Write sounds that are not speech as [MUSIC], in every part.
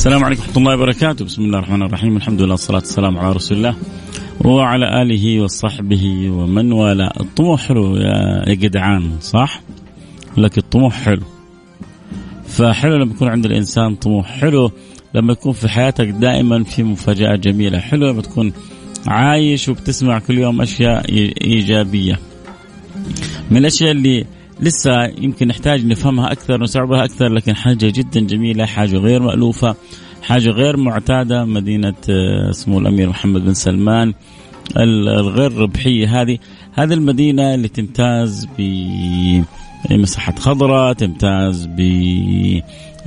السلام عليكم ورحمة الله وبركاته. بسم الله الرحمن الرحيم. الحمد لله والصلاة والسلام على رسول الله وعلى آله وصحبه ومن والاه. الطموح حلو يا جدعان صح؟ لكن الطموح حلو. فحلو لما يكون عند الإنسان طموح حلو لما يكون في حياتك دائما في مفاجآت جميلة. حلو لما تكون عايش وبتسمع كل يوم أشياء إيجابية من الأشياء اللي لسه يمكن نحتاج نفهمها أكثر ونستوعبها أكثر لكن حاجة جدا جميلة حاجة غير مألوفة حاجة غير معتادة مدينة آه، سمو الأمير محمد بن سلمان الغير ربحية هذه. هذه المدينة اللي تمتاز بمساحه خضراء تمتاز ب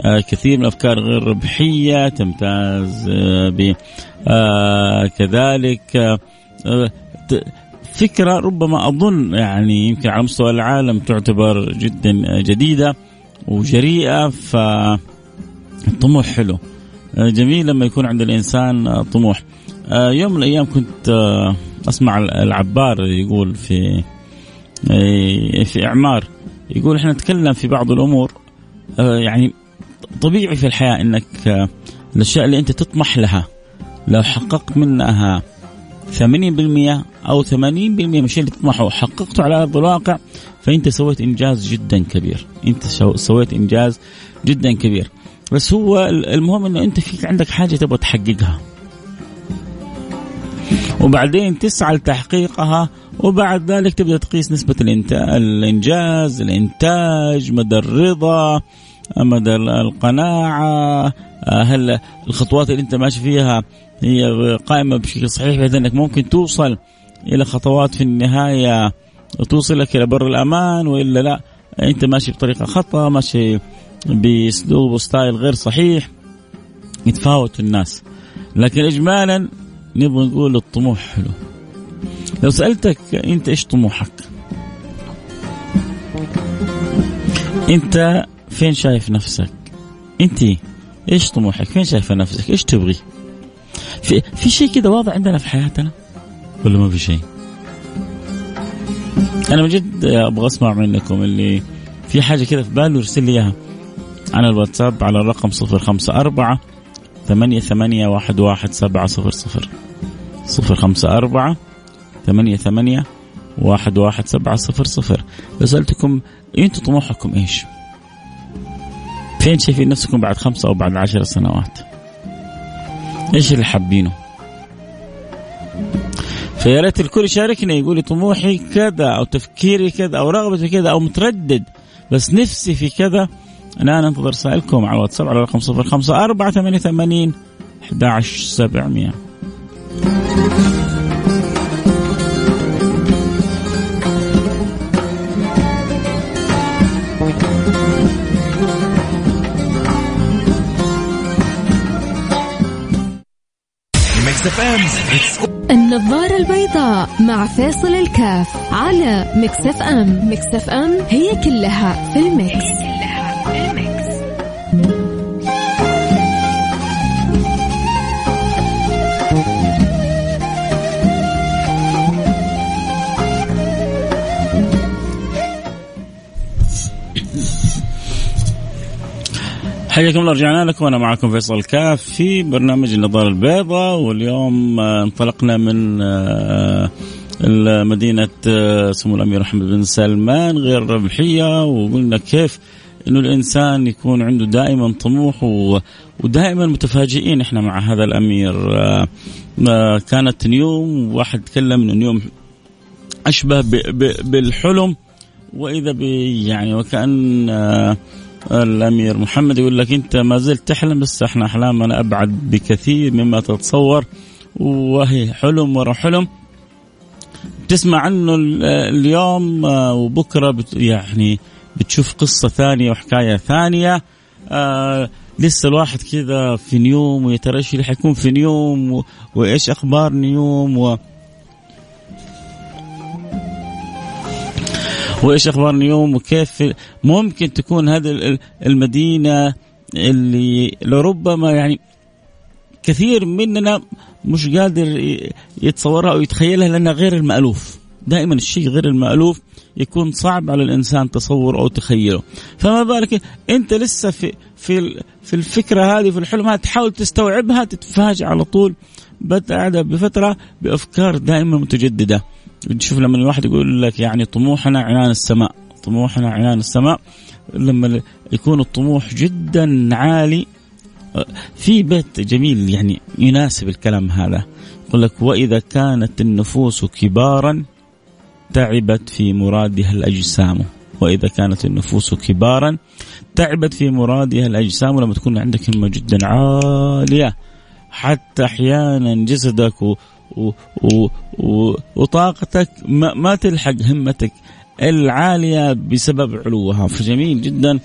آه، كثير من الأفكار غير ربحية تمتاز آه، ب كذلك فكرة ربما أظن يعني يمكن على مستوى العالم تعتبر جدا جديدة وجريئة فالطموح حلو. جميل لما يكون عند الإنسان طموح. يوم من الأيام كنت أسمع العبار يقول في في إعمار يقول إحنا نتكلم في بعض الأمور يعني طبيعي في الحياة إنك الأشياء اللي أنت تطمح لها لو حققت منها 80% أو 80% من الشيء اللي تطمحه حققته على أرض الواقع فانت سويت إنجاز جدا كبير. أنت سويت إنجاز جدا كبير. بس هو المهم إنه أنت في عندك حاجة تبغى تحققها. وبعدين تسعى لتحقيقها وبعد ذلك تبدأ تقيس نسبة الإنجاز الإنتاج مدى الرضا مدى القناعة هل الخطوات اللي أنت ماشي فيها هي قائمة بشكل صحيح بحيث أنك ممكن توصل إلى خطوات في النهاية توصلك إلى بر الأمان وإلا لا أنت ماشي بطريقة خطأ ماشي بأسلوب وستايل غير صحيح يتفاوت الناس. لكن إجمالا نبغى نقول الطموح حلو. لو سألتك أنت إيش طموحك؟ أنت فين شايف نفسك؟ أنت إيش طموحك؟ فين شايفة نفسك؟ إيش تبغي؟ في في شيء كذا واضح عندنا في حياتنا؟ ولا ما في شيء؟ أنا من جد أبغى أسمع منكم اللي في حاجة كذا في باله يرسل لي إياها على الواتساب على الرقم 054 ثمانية ثمانية واحد واحد سبعة صفر صفر صفر خمسة أربعة ثمانية ثمانية واحد واحد سبعة صفر صفر لو سألتكم أنتم طموحكم إيش؟ فين شايفين نفسكم بعد خمسة أو بعد عشر سنوات؟ إيش اللي حابينه؟ فيا ريت الكل يشاركنا يقول لي طموحي كذا أو تفكيري كذا أو رغبتي كذا أو متردد بس نفسي في كذا. أنا أنتظر رسائلكم على الواتساب على رقم 054 88 11700 النظارة البيضاء مع فيصل الكاف على Mix FM Mix FM هي كلها في ال mix, هي كلها في ال mix. حياكم الله رجعنا لكم. وأنا معكم فيصل كاف في برنامج النظارة البيضاء. واليوم آه، انطلقنا من آه، مدينة آه، سمو الأمير محمد بن سلمان غير ربحية وقلنا كيف إنه الإنسان يكون عنده دائما طموح ودائما متفاجئين إحنا مع هذا الأمير. كانت نيوم واحد تكلم إنه نيوم أشبه بالحلم. وإذا يعني وكأن الأمير محمد يقول لك أنت ما زلت تحلم بس إحنا احلامنا أبعد بكثير مما تتصور وهي حلم ورا حلم تسمع عنه اليوم وبكرة يعني بتشوف قصة ثانية وحكاية ثانية آه لسه الواحد كذا في نيوم ويا ترى إيش اللي حيكون في نيوم. وإيش أخبار نيوم و... وإيش أخبار نيوم وكيف ممكن تكون هذه المدينة اللي لربما يعني كثير مننا مش قادر يتصورها أو يتخيلها لأنها غير المألوف. دائما الشيء غير المألوف يكون صعب على الإنسان تصوره أو تخيله. فما بالك أنت لسه في في في الفكرة هذه في الحلم هذا تحاول تستوعبها تتفاجئ على طول. بعد بفترة بأفكار دائما متجددة. تشوف لما الواحد يقول لك يعني طموحنا عنان السماء طموحنا عنان السماء لما يكون الطموح جدا عالي في بيت جميل يعني يناسب الكلام هذا. يقول لك وإذا كانت النفوس كبارا تعبت في مرادها الأجسام. وإذا كانت النفوس كبارا تعبت في مرادها الأجسام لما تكون عندك همة جدا عالية. حتى أحيانا جسدك و و و وطاقتك ما, ما تلحق همتك العالية بسبب علوها. فجميل جدا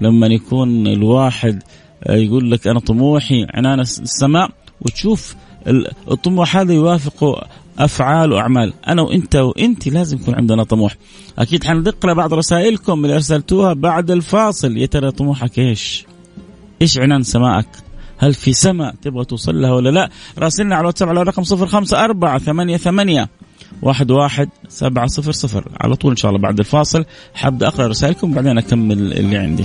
لما يكون الواحد يقول لك أنا طموحي عنان السماء وتشوف الطموح هذا يوافق أفعال وأعمال. أنا وإنت وإنت لازم يكون عندنا طموح. أكيد حنقرا بعض رسائلكم اللي أرسلتوها بعد الفاصل. يا ترى طموحك إيش؟ إيش عنان سماءك؟ هل في سماء؟ تبغى توصل لها ولا لا؟ راسلنا على الواتساب على رقم صفر خمسة أربعة ثمانية ثمانية واحد واحد سبعة صفر صفر. على طول إن شاء الله بعد الفاصل. حابدا أقرأ رسائلكم وبعدين أكمل اللي عندي.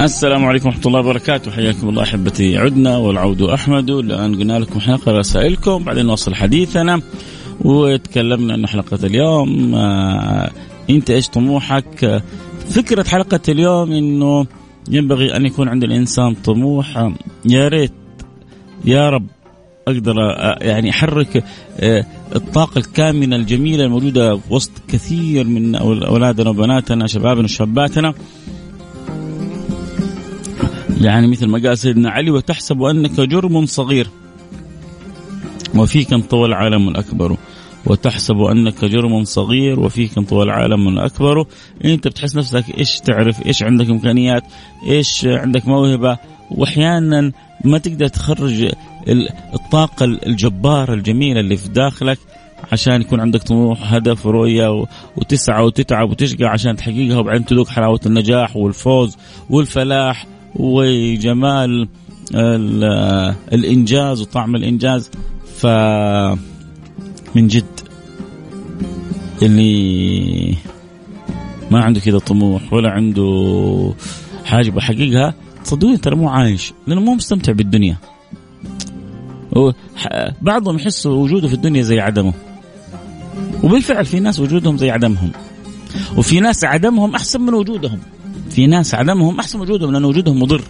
السلام عليكم ورحمة الله وبركاته. حياكم الله أحبتي عدنا والعود أحمد. الآن قلنا لكم حنقرأ رسائلكم بعدين نوصل حديثنا وتكلمنا أن حلقة اليوم. آه أنت إيش طموحك؟ فكرة حلقة اليوم أنه ينبغي أن يكون عند الإنسان طموح. يا ريت يا رب أقدر آه، يعني أحرك آه، الطاقة الكامنة الجميلة الموجودة وسط كثير من أولادنا وبناتنا شبابنا وشاباتنا. يعني مثل ما قال سيدنا علي وتحسب أنك جرم صغير. وفيك انطوى العالم الأكبر. وتحسب أنك جرم صغير وفيك انطوى العالم الأكبر. أنت بتحس نفسك إيش تعرف؟ إيش عندك إمكانيات؟ إيش عندك موهبة؟ وأحيانا ما تقدر تخرج الطاقة الجبارة الجميلة اللي في داخلك عشان يكون عندك طموح هدف رؤية وتسعى وتتعب وتشقى عشان تحققها وبعدين تذوق حلاوة النجاح والفوز والفلاح. وجمال الإنجاز وطعم الإنجاز. ف من جد اللي ما عنده كذا طموح ولا عنده حاجة بحققها صدقوني ترى مو عايش لأنه مو مستمتع بالدنيا. بعضهم يحس وجوده في الدنيا زي عدمه. وبالفعل في ناس وجودهم زي عدمهم. وفي ناس عدمهم أحسن من وجودهم. في ناس عدمهم أحسن وجودهم لأن وجودهم مضر.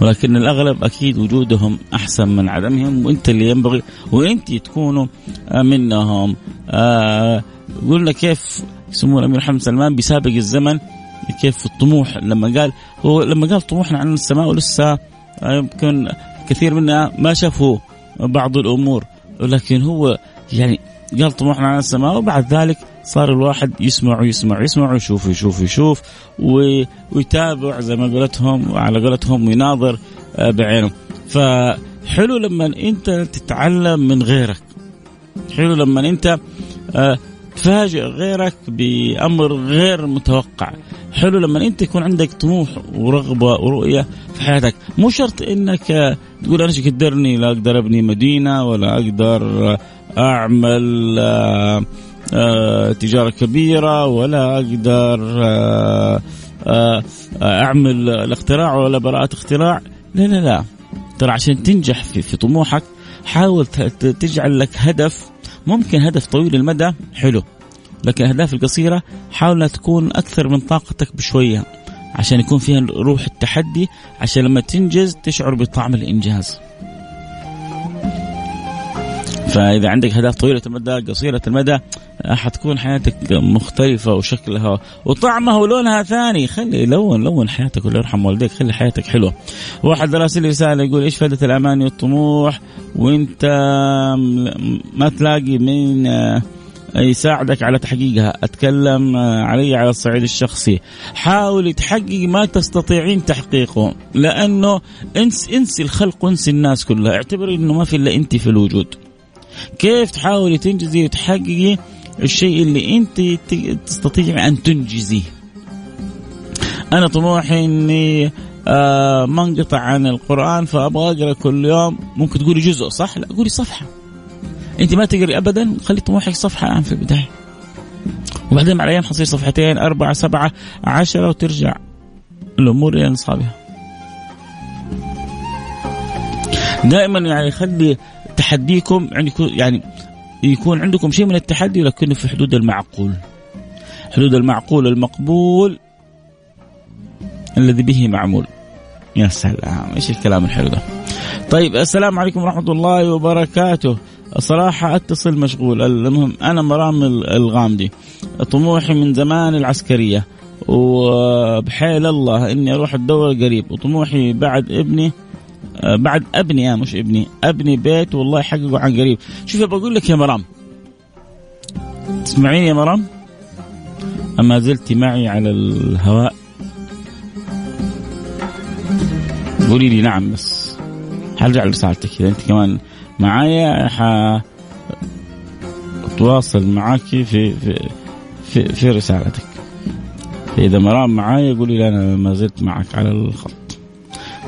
ولكن الأغلب أكيد وجودهم أحسن من عدمهم وأنت اللي ينبغي وأنت تكونوا منهم. آه قلنا كيف يسمون الأمير محمد سلمان بسابق الزمن؟ كيف الطموح؟ لما قال هو لما قال طموحنا عن السماء ولسه يمكن كثير منا ما شافوا بعض الأمور. ولكن هو يعني قال طموحنا عن السماء وبعد ذلك صار الواحد يسمع ويسمع ويسمع ويشوف ويشوف ويشوف ويتابع زي ما قلتهم وعلى قولتهم يناظر آه، بعينه. فحلو لما انت تتعلم من غيرك. حلو لما انت آه، تفاجئ غيرك بأمر غير متوقع. حلو لما انت يكون عندك طموح ورغبة ورؤية في حياتك. مو شرط انك تقول أنا إيش قدرني لا أقدر أبني مدينة ولا أقدر أعمل آه، آه، تجارة كبيرة ولا أقدر آه، أعمل الاختراع ولا براءة اختراع. لا لا لا. ترى عشان تنجح في, في طموحك حاول تجعل لك هدف. ممكن هدف طويل المدى حلو. لكن الأهداف القصيرة حاول تكون أكثر من طاقتك بشوية عشان يكون فيها روح التحدي عشان لما تنجز تشعر بطعم الإنجاز. فإذا عندك أهداف طويلة المدى قصيرة المدى حتكون حياتك مختلفة وشكلها وطعمها ولونها ثاني. خلي لون لون حياتك الله يرحم والديك خلي حياتك حلوة. واحد راسل لي رسالة يقول إيش فائدة الأماني والطموح؟ وإنت ما تلاقي من يساعدك على تحقيقها. أتكلم علي على الصعيد الشخصي. حاولي تحققي ما تستطيعين تحقيقه لأنه إنس انسي الخلق وانسي الناس كلها. اعتبري أنه ما في إلا أنت في الوجود. كيف تحاولي تنجزي وتحققي الشيء اللي انت تستطيعي أن تنجزيه؟ أنا طموحي إني آه ما انقطع عن القرآن فأبغى أقرأ كل يوم. ممكن تقولي جزء صح لا قولي صفحة. أنت ما تقري ابدا؟ خلي طموحك صفحة الان في البداية. وبعدين مع الأيام حتصير صفحتين أربعة سبعة عشرة وترجع الأمور إلى نصابها. دائما يعني خلي تحديكم يعني يعني يكون عندكم شيء من التحدي لكنه في حدود المعقول. حدود المعقول المقبول الذي به معمول. يا سلام إيش الكلام الحلو ده؟ طيب السلام عليكم ورحمة الله وبركاته. صراحة أتصل مشغول المهم أنا مرام الغامدي طموحي من زمان العسكرية. وبحيل الله إني أروح الدورة قريب وطموحي بعد ابني بعد أبني مش ابني. أبني بيت والله يحققه عن قريب. شوف بقول لك يا مرام. تسمعيني يا مرام؟ أما زلت معي على الهواء. قولي لي نعم بس. حرجع لرسالتك. إذا أنت كمان معايا ح أتواصل معك في في في, في رسالتك. إذا مرام معايا قولي لي أنا ما زلت معك على الخط.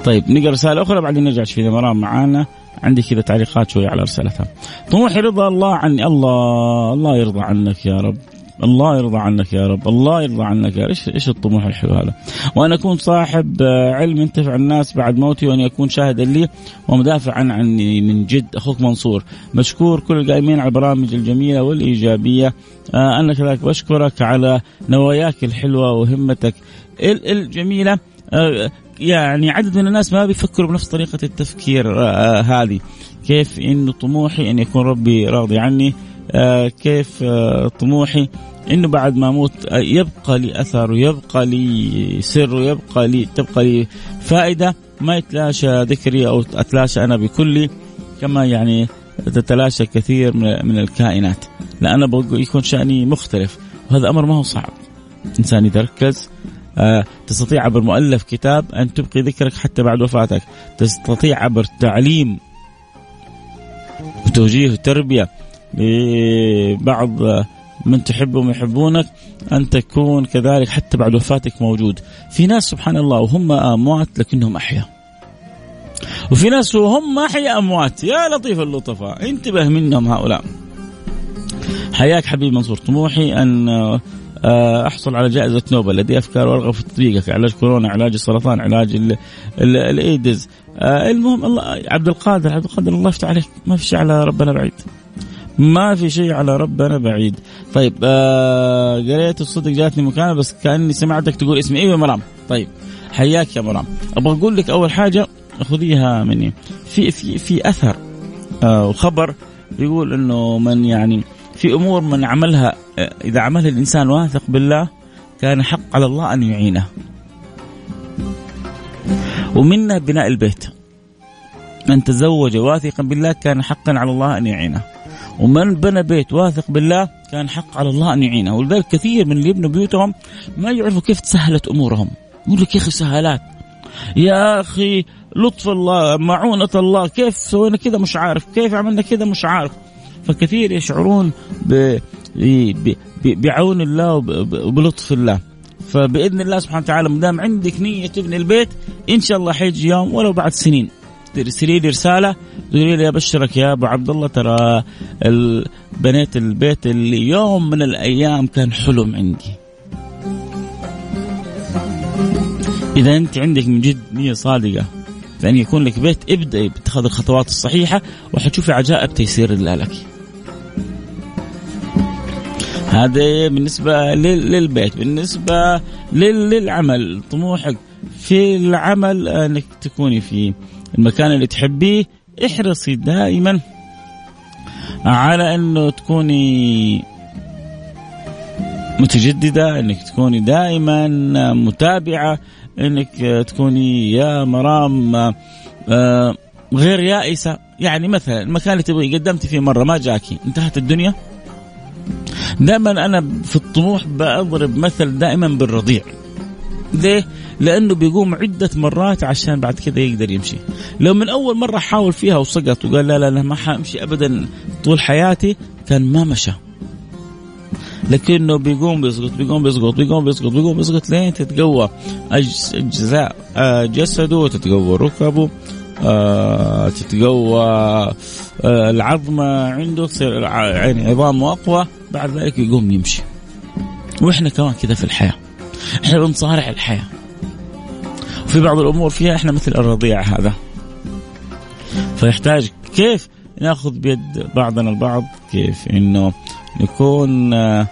طيب نقرأ رسالة أخرى بعدين نرجع في مرام معانا. عندي كذا تعليقات شوية على رسالتها. طموحي رضا الله عني. الله الله يرضى عنك يا رب. الله يرضى عنك يا رب. الله يرضى عنك يا رب. إيش إيش الطموح الحلو هذا؟ وأن أكون صاحب علم ينتفع الناس بعد موتي وأن يكون شاهدا لي ومدافعا عني من جد. أخوك منصور مشكور كل القائمين على البرامج الجميلة والإيجابية. آه أنا كذلك بشكرك على نواياك الحلوة وهمتك الجميلة. آه يعني عدد من الناس ما بيفكروا بنفس طريقة التفكير آه هذه. كيف انه طموحي إن يكون ربي راضي عني؟ آه كيف آه طموحي إنه بعد ما أموت آه، يبقى لي أثر ويبقى لي سر ويبقى لي تبقى لي فائدة. ما يتلاشى ذكري أو أتلاشى أنا بكلي كما يعني تتلاشى كثير من الكائنات. لا أنا يكون شأني مختلف وهذا أمر ما هو صعب. إنسان يتركز آه، تستطيع عبر مؤلف كتاب أن تبقي ذكرك حتى بعد وفاتك. تستطيع عبر تعليم وتوجيه وتربية لبعض من تحبهم يحبونك أن تكون كذلك حتى بعد وفاتك موجود. في ناس سبحان الله وهم أموات لكنهم أحياء. وفي ناس وهم أحياء أموات. يا لطيف اللطفاء انتبه منهم هؤلاء. حياك حبيب منصور طموحي أن آه، أحصل على جائزة نوبل. لدي أفكار وارغب في تطبيقها علاج كورونا علاج السرطان علاج الإيدز. آه، المهم الله عبد القادر عبد القادر الله يفتح عليك. ما في شيء على ربنا بعيد. ما في شيء على ربنا بعيد. طيب آه قريت الصدق جاتني مكانه بس كأني سمعتك تقول اسمي. إيوه مرام. طيب حياك يا مرام. أبغى أقول لك أول حاجة خذيها مني. في في في أثر آه وخبر يقول إنه من يعني في أمور من عملها إذا عملها الإنسان واثق بالله كان حق على الله أن يعينه. ومنا بناء البيت. من تزوج واثقا بالله كان حقا على الله أن يعينه. ومن بنى بيت واثق بالله كان حق على الله أن يعينه، ولذلك كثير من اللي يبنوا بيوتهم ما يعرفوا كيف تسهلت أمورهم. يقول لك يا أخي سهالات. يا أخي لطف الله معونة الله كيف سوينا كذا مش عارف كيف عملنا كذا مش عارف فكثير يشعرون ب... بعون الله وبلطف الله فبإذن الله سبحانه وتعالى ما دام عندك نية تبني البيت إن شاء الله حيجي يوم ولو بعد سنين ترسلي لي رسالة تقولي لي ابشرك يا أبو عبد الله ترى بنيت البيت اللي يوم من الأيام كان حلم عندي. إذا أنت عندك من جد نية صادقة فإن يكون لك بيت ابدأي باتخاذ الخطوات الصحيحة وحتشوفي عجائب تيسير الله لك. هذا بالنسبة للبيت بالنسبة للعمل. طموحك في العمل أنك تكوني في المكان اللي تحبيه. احرصي دائما على أنه تكوني متجددة أنك تكوني دائما متابعة أنك تكوني يا مرام آه، غير يائسة. يعني مثلا المكان اللي تبغي قدمت فيه مرة ما جاكي انتهت الدنيا. دائما أنا في الطموح بضرب مثل دائما بالرضيع ليه؟ لأنه بيقوم عدة مرات عشان بعد كذا يقدر يمشي. لو من أول مرة حاول فيها وسقط وقال لا لا لا ما حأمشي ابدا طول حياتي كان ما مشى. لكنه بيقوم بيسقط بيقوم بيسقط بيقوم بيسقط بيقوم بيسقط لين تتقوى أجزاء آه، جسده تتقوى ركبه آه، تتقوى آه، العظمة عنده تصير يعني عظامه أقوى بعد ذلك يقوم يمشي. وإحنا كمان كذا في الحياة. إحنا بنصارع الحياة. وفي بعض الأمور فيها إحنا مثل الرضيع هذا. فيحتاج كيف نأخذ بيد بعضنا البعض كيف إنه نكون آه،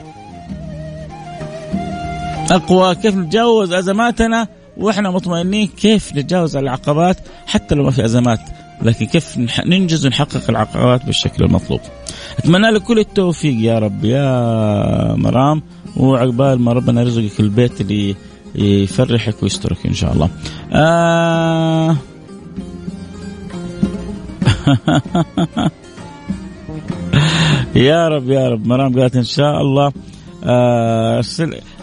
أقوى كيف نتجاوز أزماتنا وإحنا مطمئنين كيف نتجاوز العقبات حتى لو ما في أزمات لكن كيف ننجز ونحقق العقبات بالشكل المطلوب. أتمنى لك كل التوفيق يا رب يا مرام وعقبال ما ربنا يرزقك البيت اللي يفرحك ويسترك إن شاء الله. آه [LAUGHS] يا رب يا رب مرام قالت إن شاء الله آه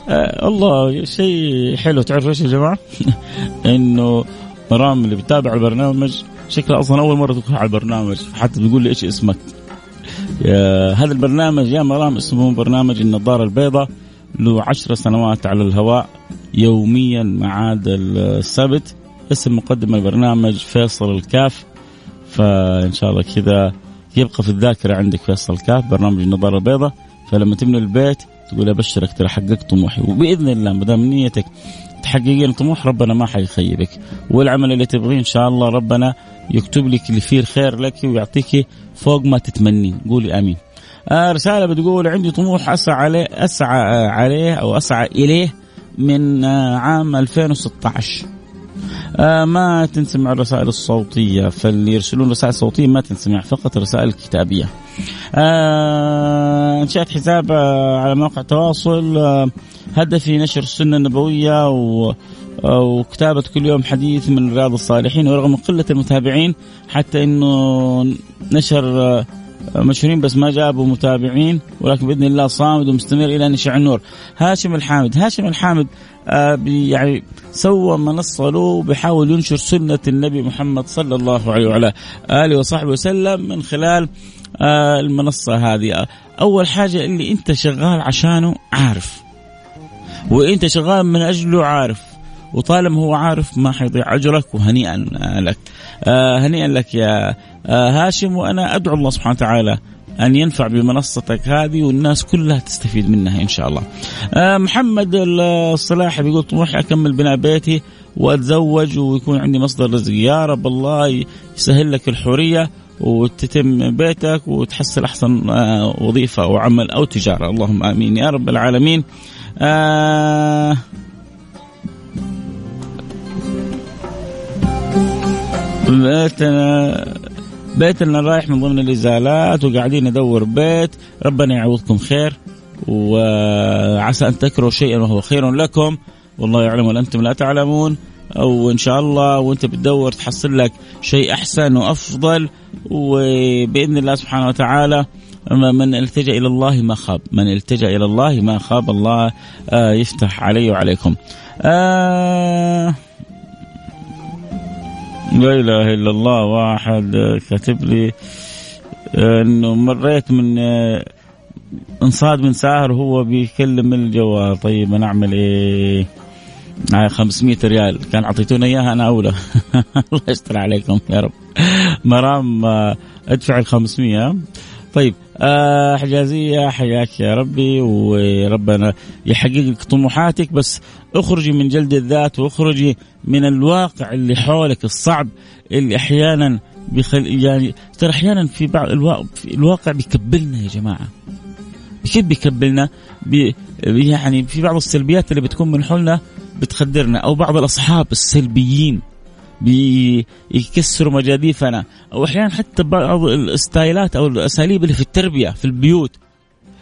آه الله شيء حلو تعرفوا إيش يا جماعة؟ [LAUGHS] إنه مرام اللي بتابع البرنامج شكلها أصلا أول مرة تدخل على البرنامج حتى بيقول لي إيش اسمك. هذا البرنامج يا مرام اسمه برنامج النظارة البيضاء له عشر سنوات على الهواء يوميا ما عاد السبت. اسم مقدم البرنامج فيصل الكاف. فإن شاء الله كذا يبقى في الذاكرة عندك فيصل الكاف برنامج النظارة البيضاء. فلما تبني البيت تقول أبشرك ترى حققت طموحي. وبإذن الله ما دام نيتك تحققين طموح ربنا ما حيخيبك. والعمل اللي تبغيه إن شاء الله ربنا يكتب لك اللي فيه الخير لك ويعطيك فوق ما تتمنين قولي آمين. آه رسالة بتقول عندي طموح أسعى عليه أسعى عليه أو أسعى إليه من آه عام 2016 آه ما تنسمع الرسائل الصوتية. فاللي يرسلون رسائل صوتية ما تنسمع فقط الرسائل الكتابية. آه انشأت حساب آه على مواقع التواصل. آه هدفي نشر السنة النبوية و وكتابة كل يوم حديث من رياض الصالحين ورغم قلة المتابعين حتى إنه نشر آه، مشهورين بس ما جابوا متابعين ولكن بإذن الله صامد ومستمر إلى ان يشع النور. هاشم الحامد، هاشم الحامد آه يعني سوى منصة له بيحاول ينشر سنة النبي محمد صلى الله عليه وعلى آله وصحبه وسلم من خلال آه المنصة هذه. أول حاجة اللي أنت شغال عشانه عارف. وإنت شغال من أجله عارف. وطالما هو عارف ما حيضيع أجرك وهنيئا لك. آه هنيئا لك يا آه هاشم وأنا أدعو الله سبحانه وتعالى أن ينفع بمنصتك هذه والناس كلها تستفيد منها إن شاء الله. آه محمد الصلاحي بيقول طموحي أكمل بناء بيتي وأتزوج ويكون عندي مصدر رزق يا رب الله يسهل لك الحوريه وتتم بيتك وتحصل أحسن آه وظيفة أو عمل أو تجارة اللهم آمين يا رب العالمين. آه بيتنا. بيتنا رايح من ضمن الإزالات وقاعدين ندور بيت. ربنا يعوضكم خير وعسى أن تكرهوا شيئا وهو خير لكم. والله يعلم وأنتم لا تعلمون. أو ان شاء الله وأنت بتدور تحصل لك شيء أحسن وأفضل. وبإذن الله سبحانه وتعالى من التجأ إلى الله ما خاب. من التجأ إلى الله ما خاب الله يفتح علي وعليكم. آه لا إله إلا الله واحد. كاتب لي إنه مريت من انصاد من ساهر وهو بيكلم الجوال. طيب أنا أعمل إيه؟ 500 ريال. كان أعطيتونا إياها أنا أولى. [LAUGHS] الله يستر عليكم يا رب. مرام ادفع ال 500 طيب آه حجازية حياك يا ربي وربنا يحقق لك طموحاتك. بس اخرجي من جلد الذات واخرجي من الواقع اللي حولك الصعب اللي أحيانا بيخل يعني ترى أحيانا في بعض الوا... في الواقع بيكبلنا يا جماعة كيف بيكبلنا؟ بي يعني في بعض السلبيات اللي بتكون من حولنا بتخدرنا أو بعض الأصحاب السلبيين بيكسروا مجاديفنا أو أحيانا حتى بعض الستايلات أو الأساليب اللي في التربية في البيوت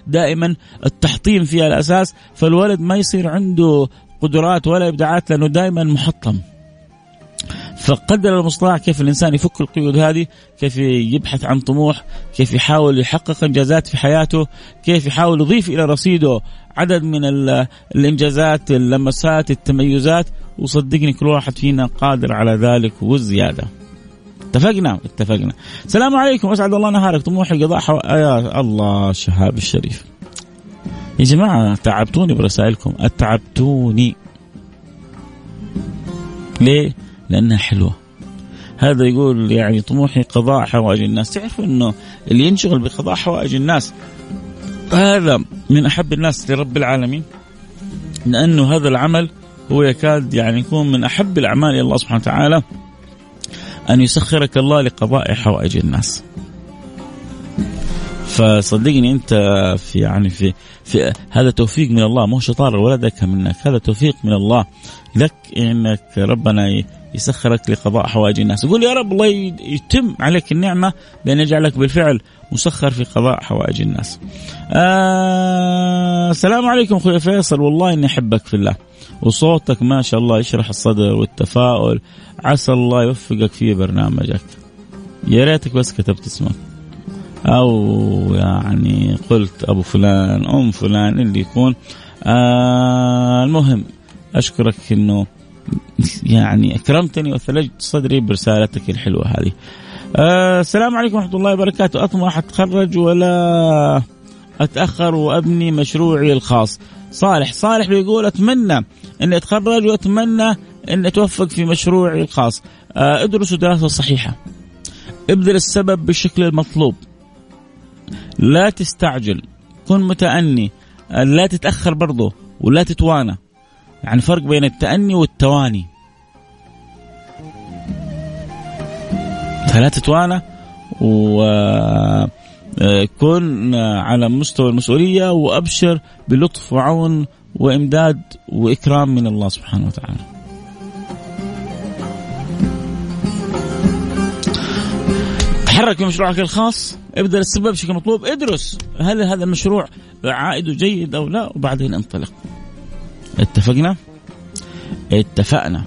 دائما التحطيم فيها الأساس فالولد ما يصير عنده قدرات ولا إبداعات لأنه دائما محطم فقدر المستطاع كيف الإنسان يفك القيود هذه، كيف يبحث عن طموح، كيف يحاول يحقق إنجازات في حياته، كيف يحاول يضيف إلى رصيده عدد من الإنجازات، اللمسات، التميزات، وصدقني كل واحد فينا قادر على ذلك وزياده. اتفقنا اتفقنا. السلام عليكم أسعد الله نهارك طموحي قضاء حو... يا الله شهاب الشريف. يا جماعة تعبتوني برسائلكم أتعبتوني. ليه؟ لأنها حلوة هذا يقول يعني طموحي قضاء حوائج الناس تعرفوا إنه اللي ينشغل بقضاء حوائج الناس هذا من أحب الناس لرب العالمين لأنه هذا العمل هو يكاد يعني يكون من أحب الأعمال إلى الله سبحانه وتعالى أن يسخرك الله لقضاء حوائج الناس. فصدقني انت في يعني في في هذا توفيق من الله مو شطارة ذكاء منك هذا توفيق من الله. لك انك ربنا يسخرك لقضاء حوائج الناس. يقول يا رب الله يتم عليك النعمة بأن يجعلك بالفعل مسخر في قضاء حوائج الناس. آه السلام عليكم أخوي فيصل. والله إني أحبك في الله. وصوتك ما شاء الله يشرح الصدر والتفاؤل. عسى الله يوفقك في برنامجك. يا ريتك بس كتبت اسمك. أو يعني قلت أبو فلان أم فلان اللي يكون آه المهم أشكرك إنه يعني أكرمتني وثلجت صدري برسالتك الحلوة هذه. أه السلام عليكم ورحمة الله وبركاته، اطمح أتخرج ولا أتأخر وأبني مشروعي الخاص. صالح، صالح بيقول أتمنى إني أتخرج وأتمنى إني أتوفق في مشروعي الخاص. أه ادرسوا دراسة صحيحة. ابذل السبب بالشكل المطلوب. لا تستعجل، كن متأني، لا تتأخر برضه ولا تتوانى. يعني فرق بين التأني والتواني. فلا تتوانى وكن على مستوى المسؤولية وأبشر بلطف وعون وإمداد وإكرام من الله سبحانه وتعالى. تحرك في مشروعك الخاص. ابدأ السبب بشكل مطلوب. ادرس هل هذا المشروع عائده جيد أو لا وبعدين انطلق. اتفقنا؟ اتفقنا.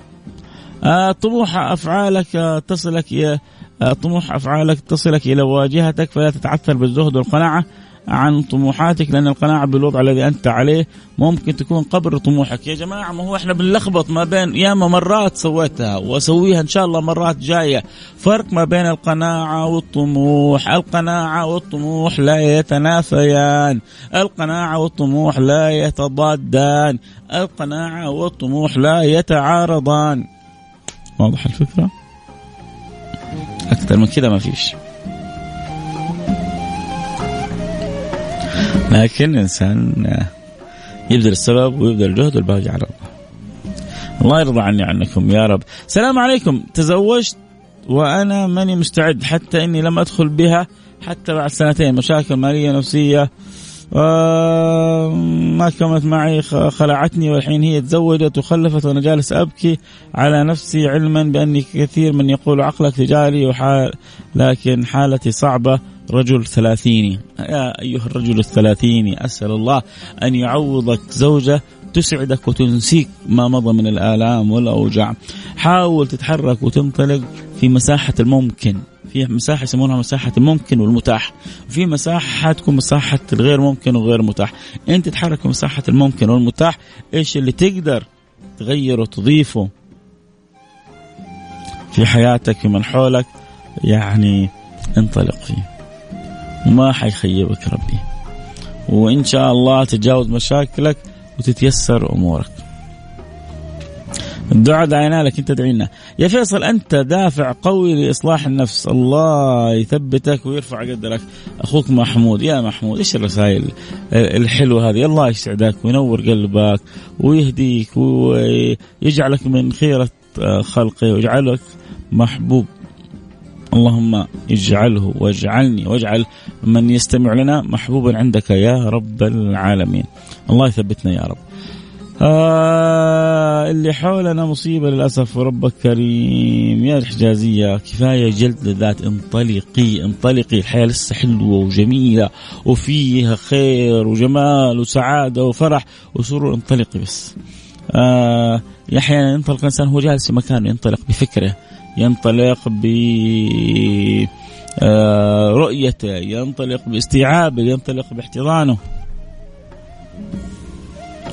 آه طموح أفعالك تصلك إلى آه طموح أفعالك تصلك إلى واجهتك فلا تتعثر بالزهد والقناعة. عن طموحاتك لأن القناعة بالوضع الذي أنت عليه ممكن تكون قبر طموحك. يا جماعة ما هو إحنا بنلخبط ما بين ياما مرات سويتها وأسويها إن شاء الله مرات جاية. فرق ما بين القناعة والطموح. القناعة والطموح لا يتنافيان. القناعة والطموح لا يتضادان. القناعة والطموح لا يتعارضان. واضح الفكرة؟ أكثر من كذا ما فيش. لكن الانسان يبذل السبب ويبذل الجهد والباقي على الله. الله يرضى عني عنكم يا رب. السلام عليكم تزوجت وأنا ماني مستعد حتى إني لم أدخل بها حتى بعد سنتين مشاكل مالية نفسية آه ما كملت معي خلعتني والحين هي تزوجت وخلفت وأنا جالس أبكي على نفسي علما بأني كثير من يقول عقلك تجاري وحال لكن حالتي صعبة. رجل ثلاثيني. يا أيها الرجل الثلاثيني أسأل الله أن يعوضك زوجة تسعدك وتنسيك ما مضى من الآلام والأوجاع. حاول تتحرك وتنطلق في مساحة الممكن. في مساحة يسمونها مساحة الممكن والمتاح. في مساحة تكون مساحة الغير ممكن وغير متاح. أنت تتحرك في مساحة الممكن والمتاح إيش اللي تقدر تغيره وتضيفه في حياتك في من حولك؟ يعني انطلق فيه وما حيخيبك ربي. وإن شاء الله تتجاوز مشاكلك وتتيسر أمورك. الدعاء دعينا لك انت دعينا. يا فيصل انت دافع قوي لإصلاح النفس. الله يثبتك ويرفع قدرك. أخوك محمود يا محمود إيش الرسائل الحلوة هذه؟ الله يسعدك وينور قلبك ويهديك ويجعلك من خيرة خلقه ويجعلك محبوب. اللهم اجعله واجعلني واجعل من يستمع لنا محبوبا عندك يا رب العالمين. الله يثبتنا يا رب. آه اللي حولنا مصيبة للأسف وربك كريم. يا الحجازية كفاية جلد للذات انطلقي انطلقي. الحياة لسه حلوة وجميلة وفيها خير وجمال وسعادة وفرح. وسرور انطلقي بس. آه أحيانا ينطلق الإنسان هو جالس في مكانه ينطلق بفكره ينطلق ب آه رؤيته ينطلق باستيعابه ينطلق باحتضانه.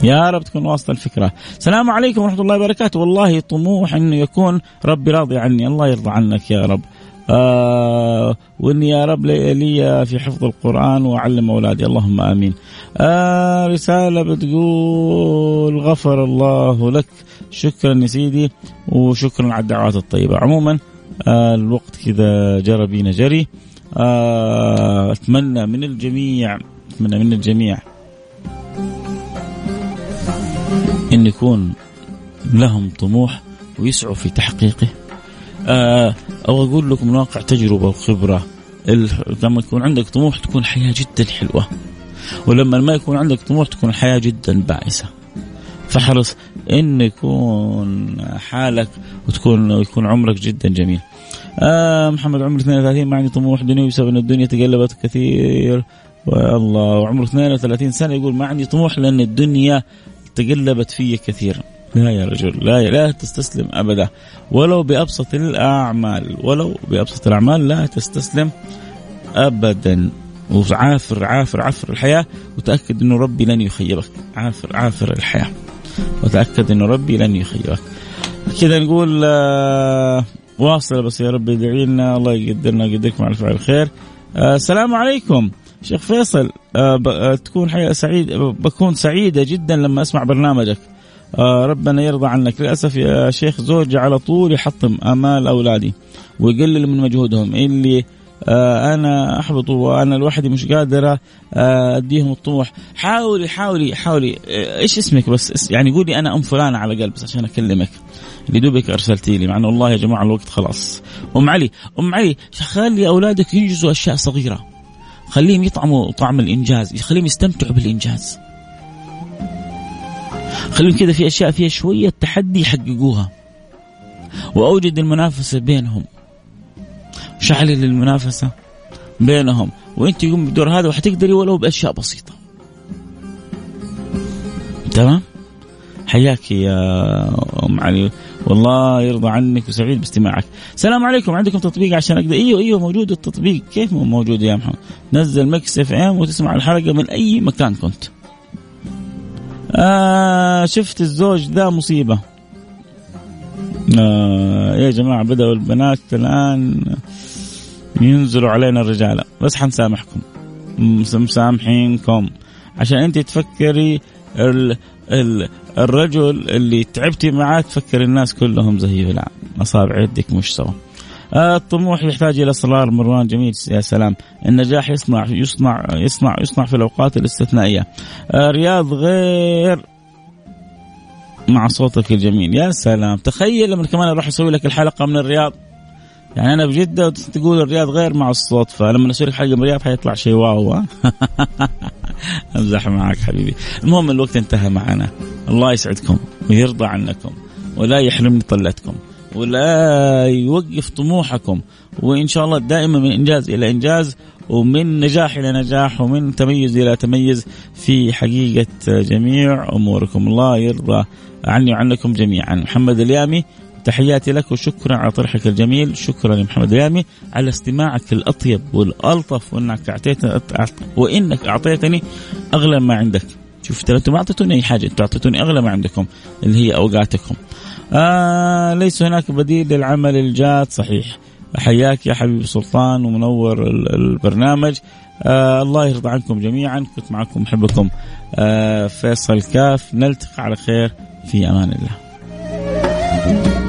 يا رب تكون واصلة الفكرة السلام عليكم ورحمة الله وبركاته والله طموح أنه يكون ربي راضي عني الله يرضى عنك يا رب آه وإني يا رب لي في حفظ القرآن وأعلم أولادي اللهم آمين. آه رسالة بتقول غفر الله لك شكرا يا سيدي وشكرا على الدعوات الطيبة. عموما آه الوقت كذا جرى بينا جري. آه أتمنى من الجميع أتمنى من الجميع إن يكون لهم طموح ويسعوا في تحقيقه. آه أو أقول لكم من واقع تجربة وخبرة. لما يكون عندك طموح تكون الحياة جدا حلوة. ولما ما يكون عندك طموح تكون الحياة جدا بائسه فاحرص إن يكون حالك وتكون يكون عمرك جدا جميل. آه محمد عمري 32 ما عندي طموح دنيوي بسبب إن الدنيا تقلبت كثير. والله وعمره 32 سنة يقول ما عندي طموح لأن الدنيا تقلبت في كثيرا. لا يا رجل لا لا تستسلم أبدا. ولو بأبسط الأعمال ولو بأبسط الأعمال لا تستسلم أبدا. وعافر عافر عافر الحياة. وتأكد إنه ربي لن يخيبك. عافر عافر الحياة. وتأكد إنه ربي لن يخيبك. كذا نقول آه واصل بس يا رب يدعي لنا الله يقدرنا ويقدركم على فعل الخير. آه السلام عليكم. شيخ فيصل آه، آه، تكون حياة سعيد بكون سعيدة جدا لما أسمع برنامجك. آه، ربنا يرضى عنك. للأسف يا شيخ زوجي على طول يحطم آمال أولادي ويقلل من مجهودهم. اللي أنا احبط وأنا لوحدي مش قادرة أديهم الطموح. حاولي حاولي حاولي. إيش اسمك بس؟ يعني قولي أنا أم فلانة على قلب بس عشان أكلمك. اللي دوبك أرسلتي لي. مع انه والله يا جماعة الوقت خلاص. أم علي أم علي خلي أولادك ينجزوا أشياء صغيرة. خليهم يطعموا طعم الإنجاز خليهم يستمتعوا بالإنجاز. خليهم كذا في أشياء فيها شوية تحدي يحققوها. وأوجد المنافسة بينهم. شعلل المنافسة بينهم. وأنت يقوم بالدور هذا وحتقدري ولو بأشياء بسيطة. تمام؟ حياك يا أم علي. والله يرضى عنك وسعيد باستماعك. السلام عليكم. عندكم تطبيق عشان أقدر إيوه إيوه موجود التطبيق. كيف مو موجود يا محمد؟ نزل Mix FM وتسمع الحلقة من أي مكان كنت. آه شفت الزوج ذا مصيبة. آه يا جماعة بدأوا البنات الآن ينزلوا علينا الرجال بس حنسامحكم. مسامحينكم. عشان أنت تفكري ال ال الرجل اللي تعبتي معاه تفكر الناس كلهم زيه لا اصابع يدك مش سوا. آه الطموح يحتاج إلى اصرار مروان جميل يا سلام. النجاح يصنع يصنع يصنع يصنع في الأوقات الاستثنائية. آه رياض غير مع صوتك الجميل. يا سلام. تخيل لما كمان أروح أسوي لك الحلقة من الرياض. يعني أنا بجدة تقول الرياض غير مع الصوت فلما أسوي لك حلقة من الرياض حيطلع شيء واو [LAUGHS] أمزح معك حبيبي. المهم الوقت انتهى معنا. الله يسعدكم ويرضى عنكم ولا يحرمني طلتكم ولا يوقف طموحكم وإن شاء الله دائما من إنجاز إلى إنجاز ومن نجاح إلى نجاح ومن تميز إلى تميز في حقيقة جميع أموركم. الله يرضى عني وعنكم جميعا. محمد اليامي تحياتي لك وشكرا على طرحك الجميل. شكرا يا محمد اليامي على استماعك الأطيب والألطف وإنك اعطيتني وإنك أعطيتني أغلى ما عندك. شوف ترى أنتم ما أعطيتوني أي حاجة أنتم أعطيتوني أغلى ما عندكم اللي هي أوقاتكم. آه ليس هناك بديل للعمل الجاد. صحيح. حياك يا حبيبي سلطان ومنور البرنامج. آه الله يرضى عنكم جميعا. كنت معكم محبكم آه فيصل كاف. نلتقي على خير. في أمان الله.